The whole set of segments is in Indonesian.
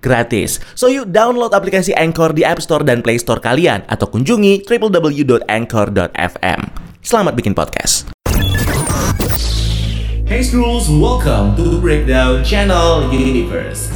gratis. So yuk download aplikasi Anchor di App Store dan Play Store kalian atau kunjungi www.anchor.fm. Selamat bikin podcast. Hey Scrolls, welcome to Breakdown Channel Universe.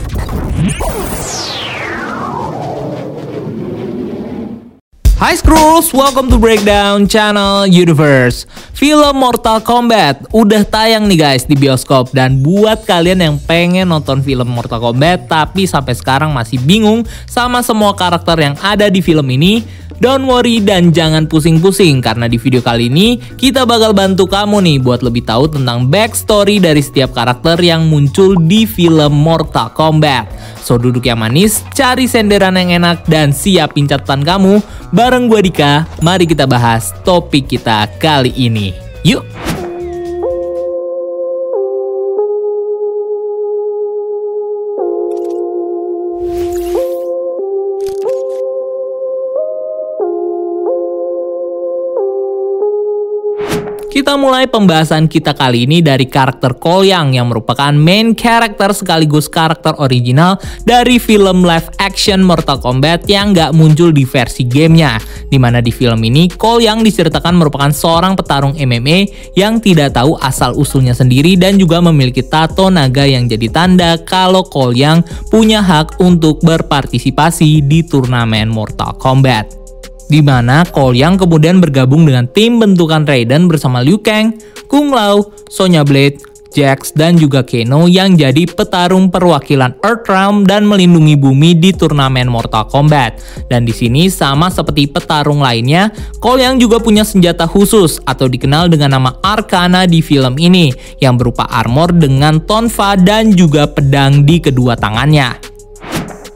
Hai Skrulls, welcome to Breakdown Channel Universe. Film Mortal Kombat udah tayang nih guys di bioskop dan buat kalian yang pengen nonton film Mortal Kombat tapi sampai sekarang masih bingung sama semua karakter yang ada di film ini, Don't worry dan jangan pusing-pusing karena di video kali ini kita bakal bantu kamu nih buat lebih tahu tentang backstory dari setiap karakter yang muncul di film Mortal Kombat. So duduk yang manis, cari senderan yang enak dan siapin catatan kamu. Bareng gue Dika, mari kita bahas topik kita kali ini. Yuk! Kita mulai pembahasan kita kali ini dari karakter Kolyang yang merupakan main character sekaligus karakter original dari film live action Mortal Kombat yang nggak muncul di versi gamenya. Di mana di film ini Kolyang diceritakan merupakan seorang petarung MMA yang tidak tahu asal usulnya sendiri dan juga memiliki tato naga yang jadi tanda kalau Kolyang punya hak untuk berpartisipasi di turnamen Mortal Kombat di mana Yang kemudian bergabung dengan tim bentukan Raiden bersama Liu Kang, Kung Lao, Sonya Blade, Jax, dan juga Keno yang jadi petarung perwakilan Earthrealm dan melindungi bumi di turnamen Mortal Kombat. Dan di sini sama seperti petarung lainnya, Yang juga punya senjata khusus atau dikenal dengan nama Arcana di film ini yang berupa armor dengan tonfa dan juga pedang di kedua tangannya.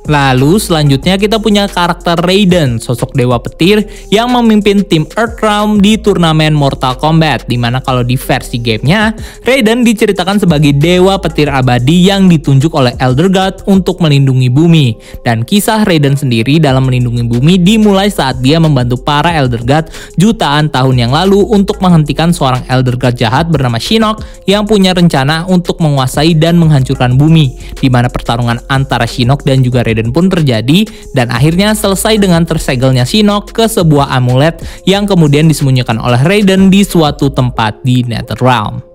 Lalu selanjutnya kita punya karakter Raiden, sosok dewa petir yang memimpin tim Earthrealm di turnamen Mortal Kombat. Di mana kalau di versi gamenya, Raiden diceritakan sebagai dewa petir abadi yang ditunjuk oleh Elder God untuk melindungi bumi. Dan kisah Raiden sendiri dalam melindungi bumi dimulai saat dia membantu para Elder God jutaan tahun yang lalu untuk menghentikan seorang Elder God jahat bernama Shinnok yang punya rencana untuk menguasai dan menghancurkan bumi. Di mana pertarungan antara Shinnok dan juga Raiden Raiden pun terjadi dan akhirnya selesai dengan tersegelnya Shinnok ke sebuah amulet yang kemudian disembunyikan oleh Raiden di suatu tempat di Netherrealm.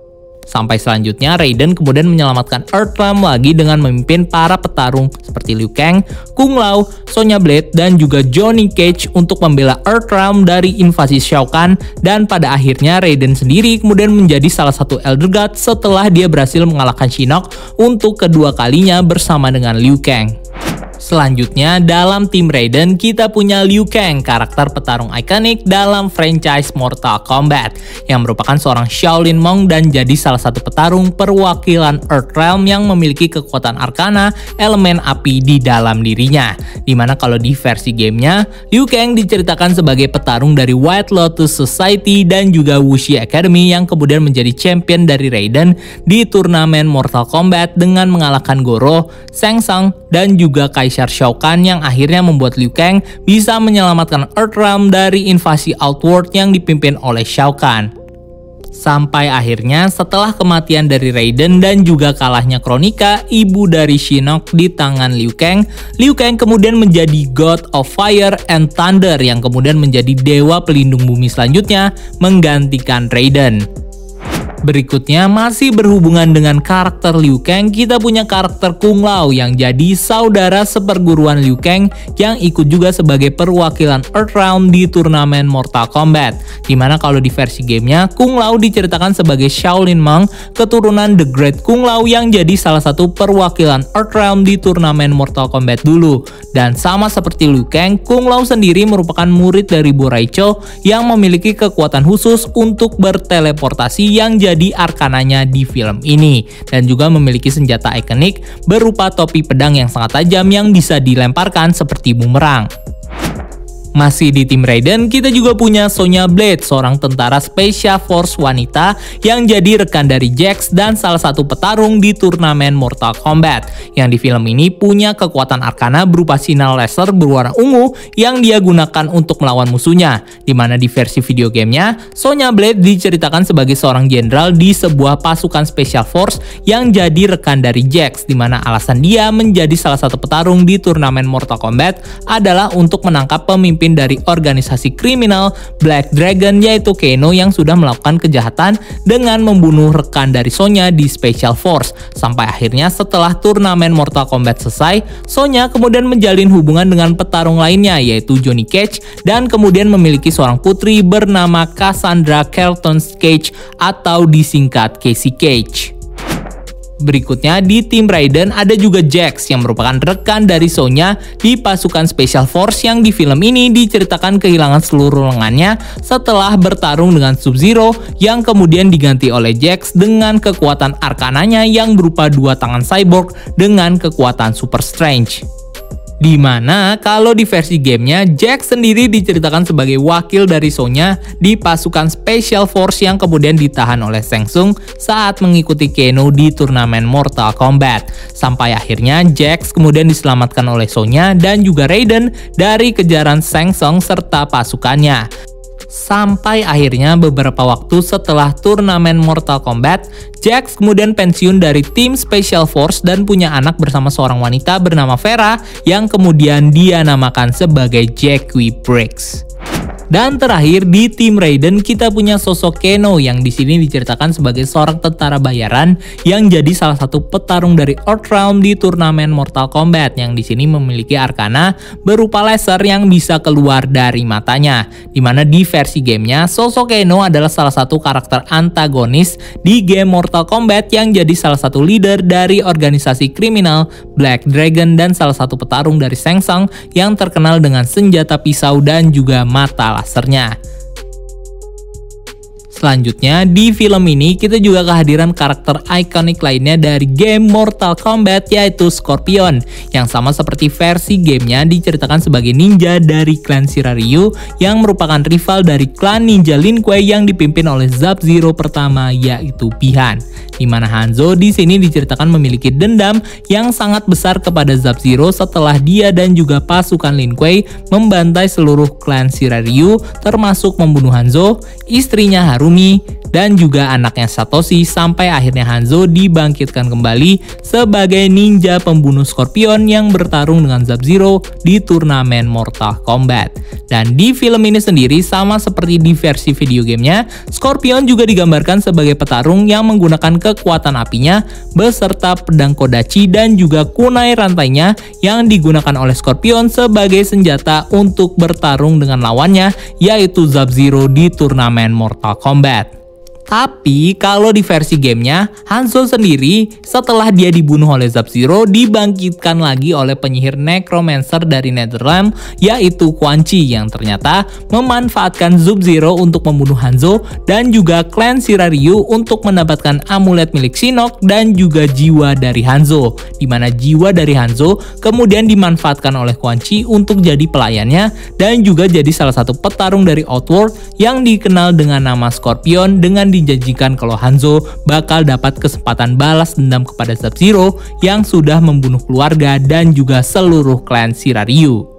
Sampai selanjutnya Raiden kemudian menyelamatkan Earthrealm lagi dengan memimpin para petarung seperti Liu Kang, Kung Lao, Sonya Blade, dan juga Johnny Cage untuk membela Earthrealm dari invasi Shao Kahn dan pada akhirnya Raiden sendiri kemudian menjadi salah satu Elder God setelah dia berhasil mengalahkan Shinnok untuk kedua kalinya bersama dengan Liu Kang. Selanjutnya, dalam tim Raiden kita punya Liu Kang, karakter petarung ikonik dalam franchise Mortal Kombat, yang merupakan seorang Shaolin Monk dan jadi salah satu petarung perwakilan Earthrealm yang memiliki kekuatan arkana elemen api di dalam dirinya. Di mana kalau di versi gamenya, Liu Kang diceritakan sebagai petarung dari White Lotus Society dan juga Wuxi Academy yang kemudian menjadi champion dari Raiden di turnamen Mortal Kombat dengan mengalahkan Goro, Shang Tsung, dan juga Kai Kaisar Shao Kahn yang akhirnya membuat Liu Kang bisa menyelamatkan Earthrealm dari invasi Outworld yang dipimpin oleh Shao Kahn. Sampai akhirnya setelah kematian dari Raiden dan juga kalahnya Kronika, ibu dari Shinnok di tangan Liu Kang, Liu Kang kemudian menjadi God of Fire and Thunder yang kemudian menjadi dewa pelindung bumi selanjutnya menggantikan Raiden. Berikutnya masih berhubungan dengan karakter Liu Kang, kita punya karakter Kung Lao yang jadi saudara seperguruan Liu Kang yang ikut juga sebagai perwakilan Earthrealm di turnamen Mortal Kombat. Di mana kalau di versi gamenya, Kung Lao diceritakan sebagai Shaolin Monk, keturunan The Great Kung Lao yang jadi salah satu perwakilan Earthrealm di turnamen Mortal Kombat dulu. Dan sama seperti Liu Kang, Kung Lao sendiri merupakan murid dari Boraicho yang memiliki kekuatan khusus untuk berteleportasi yang jadi menjadi arkananya di film ini dan juga memiliki senjata ikonik berupa topi pedang yang sangat tajam yang bisa dilemparkan seperti bumerang. Masih di tim Raiden, kita juga punya Sonya Blade, seorang tentara Special Force wanita yang jadi rekan dari Jax dan salah satu petarung di turnamen Mortal Kombat. Yang di film ini punya kekuatan arkana berupa sinar laser berwarna ungu yang dia gunakan untuk melawan musuhnya. Di mana di versi video gamenya, Sonya Blade diceritakan sebagai seorang jenderal di sebuah pasukan Special Force yang jadi rekan dari Jax, di mana alasan dia menjadi salah satu petarung di turnamen Mortal Kombat adalah untuk menangkap pemimpin pemimpin dari organisasi kriminal Black Dragon yaitu Keno yang sudah melakukan kejahatan dengan membunuh rekan dari Sonya di Special Force. Sampai akhirnya setelah turnamen Mortal Kombat selesai, Sonya kemudian menjalin hubungan dengan petarung lainnya yaitu Johnny Cage dan kemudian memiliki seorang putri bernama Cassandra Kelton Cage atau disingkat Casey Cage. Berikutnya di tim Raiden ada juga Jax yang merupakan rekan dari Sonya di pasukan Special Force yang di film ini diceritakan kehilangan seluruh lengannya setelah bertarung dengan Sub-Zero yang kemudian diganti oleh Jax dengan kekuatan arkananya yang berupa dua tangan cyborg dengan kekuatan Super Strange. Di mana kalau di versi gamenya, Jack sendiri diceritakan sebagai wakil dari Sonya di pasukan Special Force yang kemudian ditahan oleh Shang Tsung saat mengikuti Keno di turnamen Mortal Kombat. Sampai akhirnya Jax kemudian diselamatkan oleh Sonya dan juga Raiden dari kejaran Shang Tsung serta pasukannya. Sampai akhirnya beberapa waktu setelah turnamen Mortal Kombat, Jax kemudian pensiun dari tim Special Force dan punya anak bersama seorang wanita bernama Vera yang kemudian dia namakan sebagai Jackie Briggs. Dan terakhir di tim Raiden kita punya sosok Keno yang di sini diceritakan sebagai seorang tentara bayaran yang jadi salah satu petarung dari Earthrealm di turnamen Mortal Kombat yang di sini memiliki arkana berupa laser yang bisa keluar dari matanya. Di mana di versi gamenya sosok Keno adalah salah satu karakter antagonis di game Mortal Kombat yang jadi salah satu leader dari organisasi kriminal Black Dragon dan salah satu petarung dari Shang Tsung yang terkenal dengan senjata pisau dan juga mata lasernya. Selanjutnya, di film ini kita juga kehadiran karakter ikonik lainnya dari game Mortal Kombat yaitu Scorpion yang sama seperti versi gamenya diceritakan sebagai ninja dari klan Shiraryu yang merupakan rival dari klan ninja Lin Kuei yang dipimpin oleh Sub-Zero pertama yaitu Pihan. Di mana Hanzo di sini diceritakan memiliki dendam yang sangat besar kepada Sub-Zero setelah dia dan juga pasukan Lin Kuei membantai seluruh klan Shiraryu termasuk membunuh Hanzo, istrinya Haru 咪 dan juga anaknya Satoshi sampai akhirnya Hanzo dibangkitkan kembali sebagai ninja pembunuh Scorpion yang bertarung dengan Sub-Zero di turnamen Mortal Kombat. Dan di film ini sendiri sama seperti di versi video gamenya, Scorpion juga digambarkan sebagai petarung yang menggunakan kekuatan apinya beserta pedang Kodachi dan juga kunai rantainya yang digunakan oleh Scorpion sebagai senjata untuk bertarung dengan lawannya yaitu Sub-Zero di turnamen Mortal Kombat. Tapi kalau di versi gamenya, Hanzo sendiri setelah dia dibunuh oleh Sub-Zero dibangkitkan lagi oleh penyihir Necromancer dari Netherrealm yaitu Quan Chi yang ternyata memanfaatkan Sub-Zero untuk membunuh Hanzo dan juga klan Shiraryu untuk mendapatkan amulet milik Shinnok dan juga jiwa dari Hanzo. Di mana jiwa dari Hanzo kemudian dimanfaatkan oleh Quan Chi untuk jadi pelayannya dan juga jadi salah satu petarung dari Outworld yang dikenal dengan nama Scorpion dengan di dijanjikan kalau Hanzo bakal dapat kesempatan balas dendam kepada Sub-Zero yang sudah membunuh keluarga dan juga seluruh klan Shiraryu.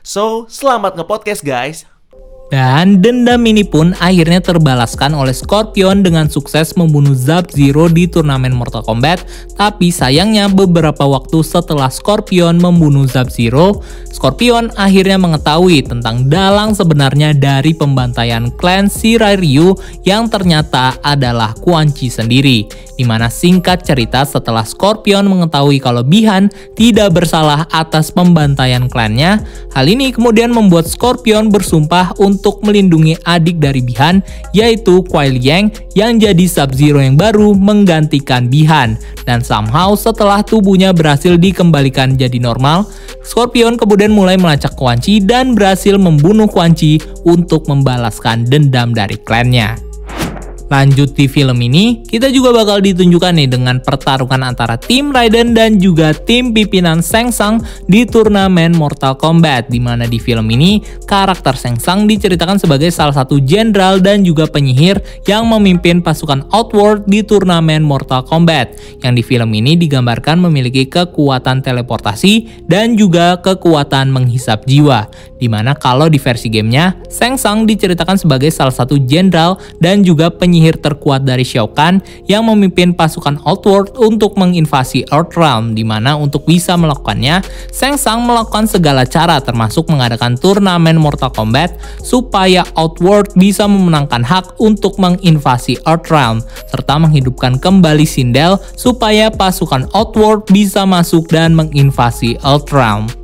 So, selamat nge-podcast guys! Dan dendam ini pun akhirnya terbalaskan oleh Scorpion dengan sukses membunuh Sub-Zero di turnamen Mortal Kombat. Tapi sayangnya beberapa waktu setelah Scorpion membunuh Sub-Zero, Scorpion akhirnya mengetahui tentang dalang sebenarnya dari pembantaian klan Shirai Ryu yang ternyata adalah Quan Chi sendiri. Di mana singkat cerita setelah Scorpion mengetahui kalau Bihan tidak bersalah atas pembantaian klannya, hal ini kemudian membuat Scorpion bersumpah untuk melindungi adik dari Bihan, yaitu Kuai Liang yang jadi Sub-Zero yang baru menggantikan Bihan. Dan somehow setelah tubuhnya berhasil dikembalikan jadi normal, Scorpion kemudian mulai melacak Quan Chi dan berhasil membunuh Quan Chi untuk membalaskan dendam dari klannya. Lanjut di film ini, kita juga bakal ditunjukkan nih dengan pertarungan antara tim Raiden dan juga tim pimpinan Shang Tsung di turnamen Mortal Kombat. Di mana di film ini, karakter Shang Tsung diceritakan sebagai salah satu jenderal dan juga penyihir yang memimpin pasukan Outworld di turnamen Mortal Kombat. Yang di film ini digambarkan memiliki kekuatan teleportasi dan juga kekuatan menghisap jiwa. Di mana kalau di versi gamenya, Shang Tsung diceritakan sebagai salah satu jenderal dan juga penyihir penyihir terkuat dari Shao Kahn yang memimpin pasukan Outworld untuk menginvasi Earthrealm di mana untuk bisa melakukannya, Shang Tsung melakukan segala cara termasuk mengadakan turnamen Mortal Kombat supaya Outworld bisa memenangkan hak untuk menginvasi Earthrealm serta menghidupkan kembali Sindel supaya pasukan Outworld bisa masuk dan menginvasi Earthrealm.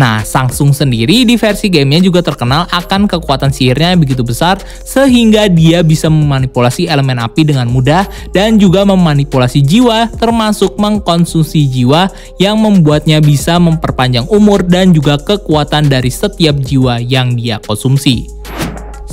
Nah, Samsung sendiri di versi gamenya juga terkenal akan kekuatan sihirnya yang begitu besar sehingga dia bisa memanipulasi elemen api dengan mudah dan juga memanipulasi jiwa termasuk mengkonsumsi jiwa yang membuatnya bisa memperpanjang umur dan juga kekuatan dari setiap jiwa yang dia konsumsi.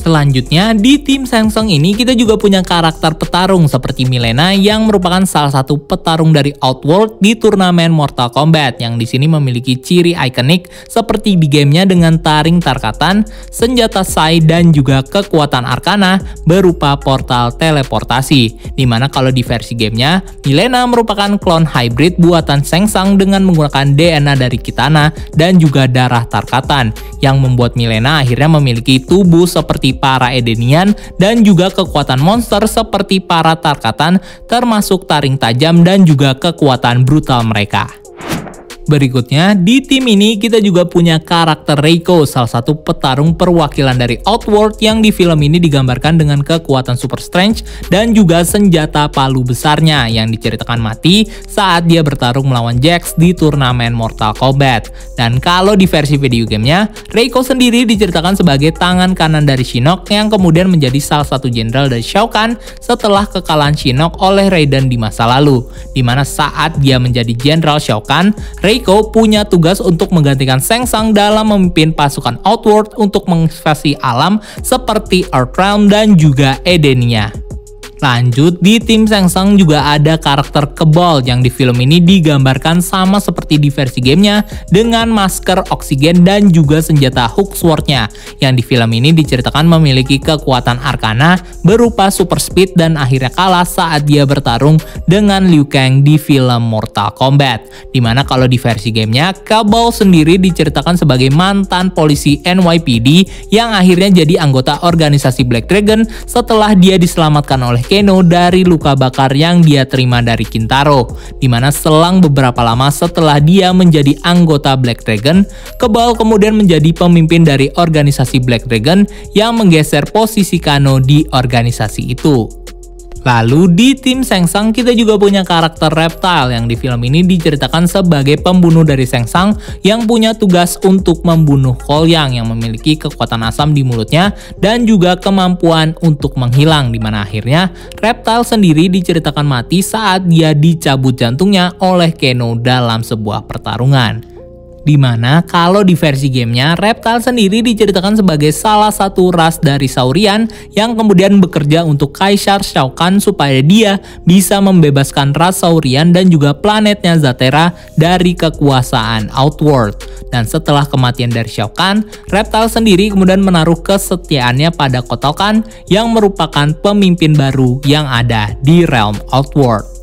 Selanjutnya, di tim Samsung ini kita juga punya karakter petarung seperti Milena yang merupakan salah satu petarung dari Outworld di turnamen Mortal Kombat yang di sini memiliki ciri ikonik seperti di gamenya dengan taring tarkatan, senjata Sai dan juga kekuatan Arkana berupa portal teleportasi. Di mana kalau di versi gamenya, Milena merupakan klon hybrid buatan Samsung dengan menggunakan DNA dari Kitana dan juga darah tarkatan yang membuat Milena akhirnya memiliki tubuh seperti para Edenian dan juga kekuatan monster seperti para Tarkatan termasuk taring tajam dan juga kekuatan brutal mereka. Berikutnya, di tim ini kita juga punya karakter Reiko, salah satu petarung perwakilan dari Outworld yang di film ini digambarkan dengan kekuatan super strength dan juga senjata palu besarnya yang diceritakan mati saat dia bertarung melawan Jax di turnamen Mortal Kombat. Dan kalau di versi video gamenya, Reiko sendiri diceritakan sebagai tangan kanan dari Shinnok yang kemudian menjadi salah satu jenderal dari Shao Kahn setelah kekalahan Shinnok oleh Raiden di masa lalu. Di mana saat dia menjadi jenderal Shao Kahn, Reiko Reiko punya tugas untuk menggantikan Shang Tsung dalam memimpin pasukan Outworld untuk menginvasi alam seperti Earthrealm dan juga Edenia. Lanjut, di tim Sengseng juga ada karakter Kebal yang di film ini digambarkan sama seperti di versi gamenya dengan masker oksigen dan juga senjata hook swordnya yang di film ini diceritakan memiliki kekuatan arkana berupa super speed dan akhirnya kalah saat dia bertarung dengan Liu Kang di film Mortal Kombat. Di mana kalau di versi gamenya, Kebal sendiri diceritakan sebagai mantan polisi NYPD yang akhirnya jadi anggota organisasi Black Dragon setelah dia diselamatkan oleh Keno dari luka bakar yang dia terima dari Kintaro, di mana selang beberapa lama setelah dia menjadi anggota Black Dragon, Kebal kemudian menjadi pemimpin dari organisasi Black Dragon yang menggeser posisi Kano di organisasi itu. Lalu di tim Sengsang kita juga punya karakter Reptile yang di film ini diceritakan sebagai pembunuh dari Sengsang yang punya tugas untuk membunuh Kolyang yang memiliki kekuatan asam di mulutnya dan juga kemampuan untuk menghilang di mana akhirnya Reptile sendiri diceritakan mati saat dia dicabut jantungnya oleh Keno dalam sebuah pertarungan. Di mana kalau di versi gamenya, Reptile sendiri diceritakan sebagai salah satu ras dari Saurian yang kemudian bekerja untuk Kaisar Shao Kahn supaya dia bisa membebaskan ras Saurian dan juga planetnya Zatera dari kekuasaan Outworld. Dan setelah kematian dari Shao Kahn, Reptile sendiri kemudian menaruh kesetiaannya pada Kotal Kahn yang merupakan pemimpin baru yang ada di realm Outworld.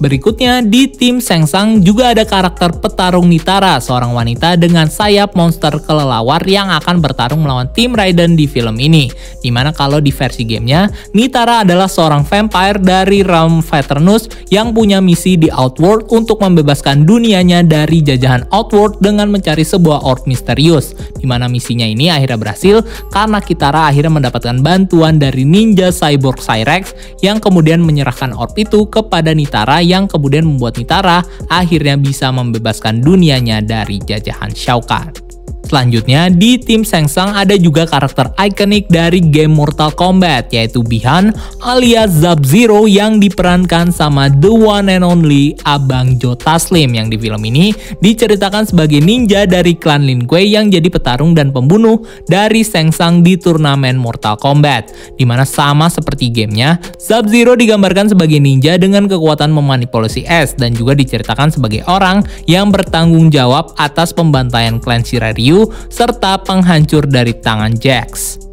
Berikutnya, di tim Sengsang juga ada karakter petarung Nitara, seorang wanita dengan sayap monster kelelawar yang akan bertarung melawan tim Raiden di film ini. Di mana kalau di versi gamenya, Nitara adalah seorang vampire dari realm Veternus yang punya misi di Outworld untuk membebaskan dunianya dari jajahan Outworld dengan mencari sebuah orb misterius. Di mana misinya ini akhirnya berhasil karena Kitara akhirnya mendapatkan bantuan dari ninja cyborg Cyrex yang kemudian menyerahkan orb itu kepada Nitara yang kemudian membuat Nitara akhirnya bisa membebaskan dunianya dari jajahan Shao Kahn. Selanjutnya, di tim Sengsang ada juga karakter ikonik dari game Mortal Kombat, yaitu Bihan alias Sub-Zero yang diperankan sama the one and only Abang Jo Taslim yang di film ini diceritakan sebagai ninja dari klan Lin Kuei yang jadi petarung dan pembunuh dari Sengsang di turnamen Mortal Kombat. Di mana sama seperti gamenya, Sub-Zero digambarkan sebagai ninja dengan kekuatan memanipulasi es dan juga diceritakan sebagai orang yang bertanggung jawab atas pembantaian klan Shiraryu serta penghancur dari tangan Jax.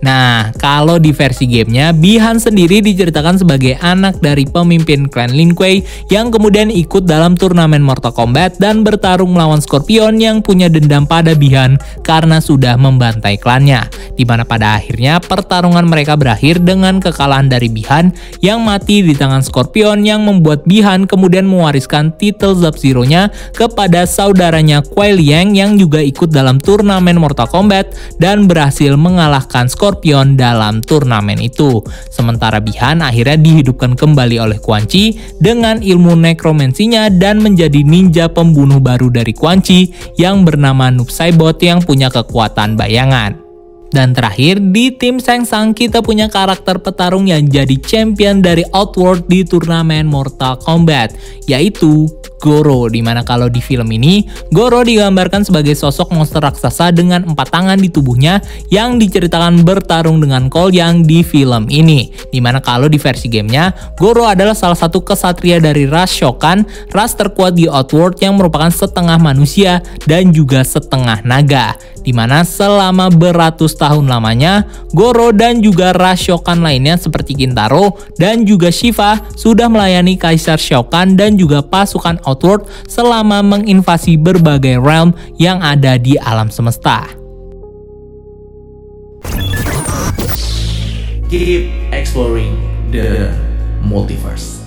Nah, kalau di versi gamenya, Bihan sendiri diceritakan sebagai anak dari pemimpin klan Lin Kuei yang kemudian ikut dalam turnamen Mortal Kombat dan bertarung melawan Scorpion yang punya dendam pada Bihan karena sudah membantai klannya. Di mana pada akhirnya pertarungan mereka berakhir dengan kekalahan dari Bihan yang mati di tangan Scorpion yang membuat Bihan kemudian mewariskan titel Sub-Zero-nya kepada saudaranya Kuai Liang yang juga ikut dalam turnamen Mortal Kombat dan berhasil mengalahkan Scorpion Scorpion dalam turnamen itu. Sementara Bihan akhirnya dihidupkan kembali oleh Quan Chi dengan ilmu nekromensinya dan menjadi ninja pembunuh baru dari Quan Chi yang bernama Noob Saibot yang punya kekuatan bayangan. Dan terakhir, di tim Sengsang kita punya karakter petarung yang jadi champion dari Outworld di turnamen Mortal Kombat, yaitu Goro, di mana kalau di film ini, Goro digambarkan sebagai sosok monster raksasa dengan empat tangan di tubuhnya yang diceritakan bertarung dengan Cole yang di film ini. Di mana kalau di versi gamenya, Goro adalah salah satu kesatria dari ras Shokan, ras terkuat di Outworld yang merupakan setengah manusia dan juga setengah naga di mana selama beratus tahun lamanya, Goro dan juga ras Shokan lainnya seperti Kintaro dan juga Shiva sudah melayani Kaisar Shokan dan juga pasukan Outworld selama menginvasi berbagai realm yang ada di alam semesta. Keep exploring the multiverse.